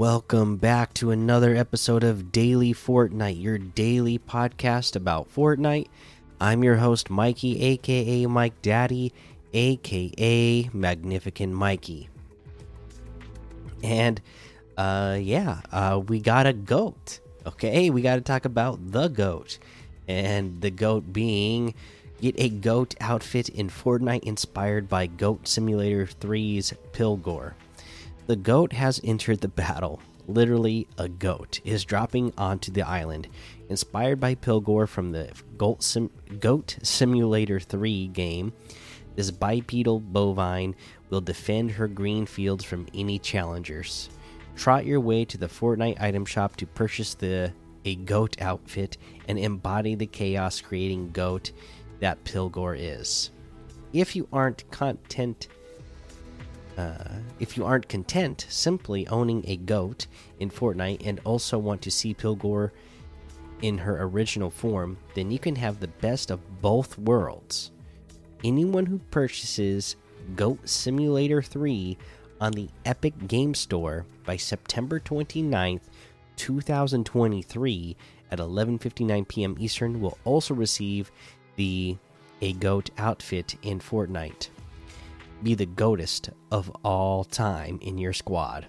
Welcome back to another episode of Daily Fortnite, your daily podcast about Fortnite. I'm your host, Mikey, aka Mike Daddy, aka Magnificent Mikey. And, uh, yeah, uh, we got a goat. Okay, we got to talk about the goat. And the goat being get a goat outfit in Fortnite inspired by Goat Simulator 3's Pilgor. The goat has entered the battle. Literally, a goat is dropping onto the island. Inspired by Pilgor from the Goat, Sim goat Simulator 3 game, this bipedal bovine will defend her green fields from any challengers. Trot your way to the Fortnite item shop to purchase the a goat outfit and embody the chaos creating goat that Pilgor is. If you aren't content uh, if you aren't content simply owning a goat in Fortnite and also want to see Pilgor in her original form, then you can have the best of both worlds. Anyone who purchases Goat Simulator 3 on the Epic Game Store by September 29th, 2023 at 11:59 p.m. Eastern will also receive the a goat outfit in Fortnite be the goatest of all time in your squad.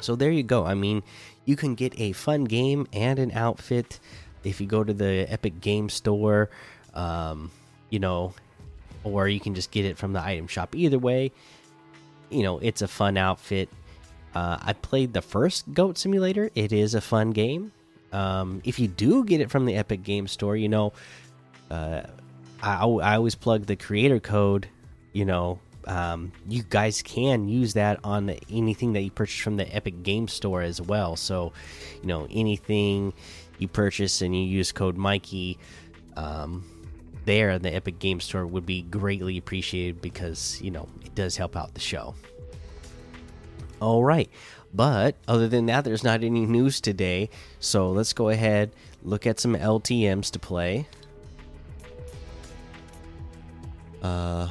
So there you go. I mean, you can get a fun game and an outfit if you go to the Epic Game Store, um, you know, or you can just get it from the item shop. Either way, you know, it's a fun outfit. Uh, I played the first Goat Simulator. It is a fun game. Um, if you do get it from the Epic Game Store, you know, uh, I, I always plug the creator code you know, um, you guys can use that on anything that you purchase from the Epic Game Store as well. So, you know, anything you purchase and you use code Mikey um, there in the Epic Game Store would be greatly appreciated because, you know, it does help out the show. All right. But other than that, there's not any news today. So let's go ahead, look at some LTMs to play. Uh,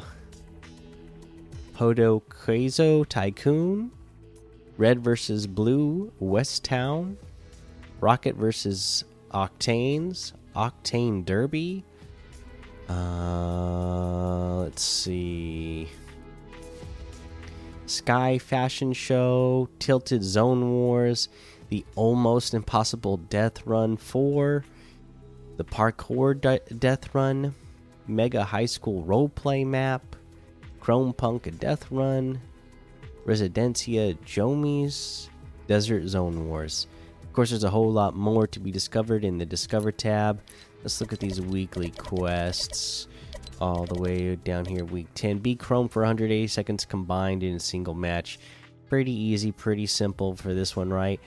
Podokezo Tycoon, Red versus Blue, West Town, Rocket versus Octanes, Octane Derby. Uh, let's see. Sky Fashion Show, Tilted Zone Wars, the Almost Impossible Death Run 4, the Parkour De Death Run, Mega High School Roleplay Map, Chrome Punk Death Run, Residencia Jomies, Desert Zone Wars. Of course, there's a whole lot more to be discovered in the Discover tab. Let's look at these weekly quests all the way down here. Week 10 Be Chrome for 180 seconds combined in a single match. Pretty easy, pretty simple for this one, right?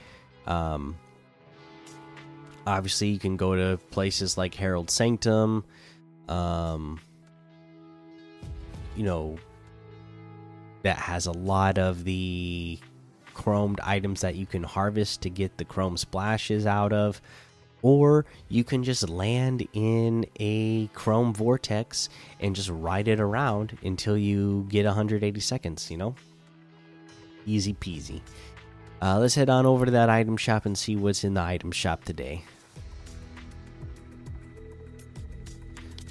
Um, obviously, you can go to places like Herald Sanctum. Um, you know, that has a lot of the chromed items that you can harvest to get the chrome splashes out of. Or you can just land in a chrome vortex and just ride it around until you get 180 seconds you know? Easy peasy. Uh, let's head on over to that item shop and see what's in the item shop today.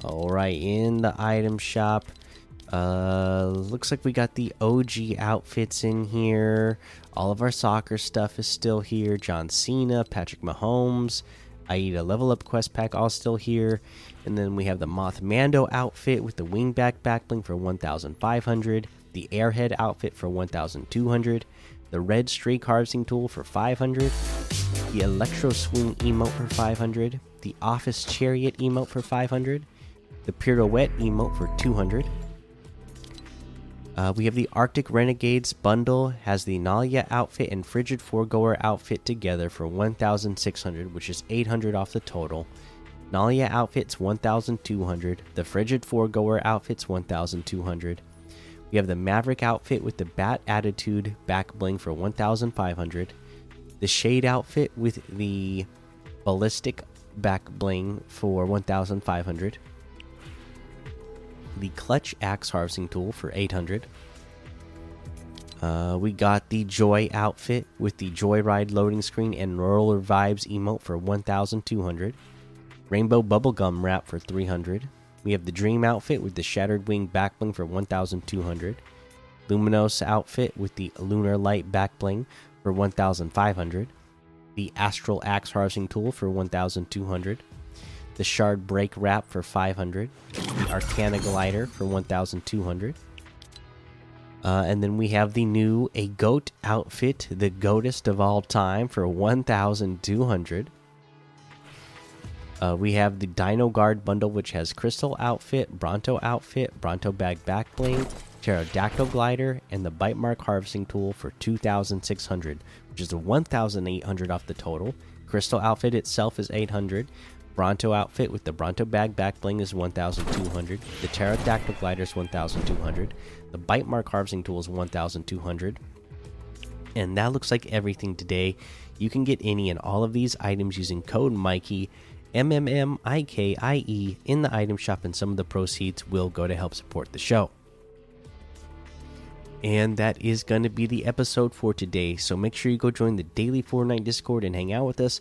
All right in the item shop uh, looks like we got the OG outfits in here. All of our soccer stuff is still here. John Cena, Patrick Mahomes, Aida level up quest pack all still here. And then we have the Mothmando outfit with the wingback backbling for 1,500. The Airhead outfit for 1,200. The Red Streak harvesting tool for 500. The Electro Swing emote for 500. The Office Chariot emote for 500. The Pirouette emote for 200 uh, we have the Arctic Renegades bundle has the Nalia outfit and Frigid Foregoer outfit together for 1,600, which is 800 off the total. Nalia outfits 1,200. The Frigid Foregoer outfits 1,200. We have the Maverick outfit with the Bat Attitude back bling for 1,500. The Shade outfit with the Ballistic back bling for 1,500 the clutch axe harvesting tool for 800 Uh, we got the Joy outfit with the Joyride loading screen and Roller Vibes emote for 1,200. Rainbow Bubblegum wrap for 300. We have the Dream outfit with the Shattered Wing backbling for 1,200. Luminous outfit with the Lunar Light backbling for 1,500. The Astral Axe harvesting tool for 1,200. The Shard Break wrap for 500. The Arcana glider for 1,200. Uh, and then we have the new a goat outfit, the goatest of all time, for 1,200. Uh, we have the Dino Guard bundle, which has Crystal outfit, Bronto outfit, Bronto bag back Pterodactyl glider, and the Bite Mark harvesting tool for 2,600, which is a 1,800 off the total. Crystal outfit itself is 800. Bronto outfit with the Bronto bag back bling is 1,200. The Pterodactyl glider is 1,200. The Bite Mark harvesting tool is 1,200. And that looks like everything today. You can get any and all of these items using code Mikey, M M M I K I E, in the item shop, and some of the proceeds will go to help support the show. And that is going to be the episode for today. So make sure you go join the daily Fortnite Discord and hang out with us.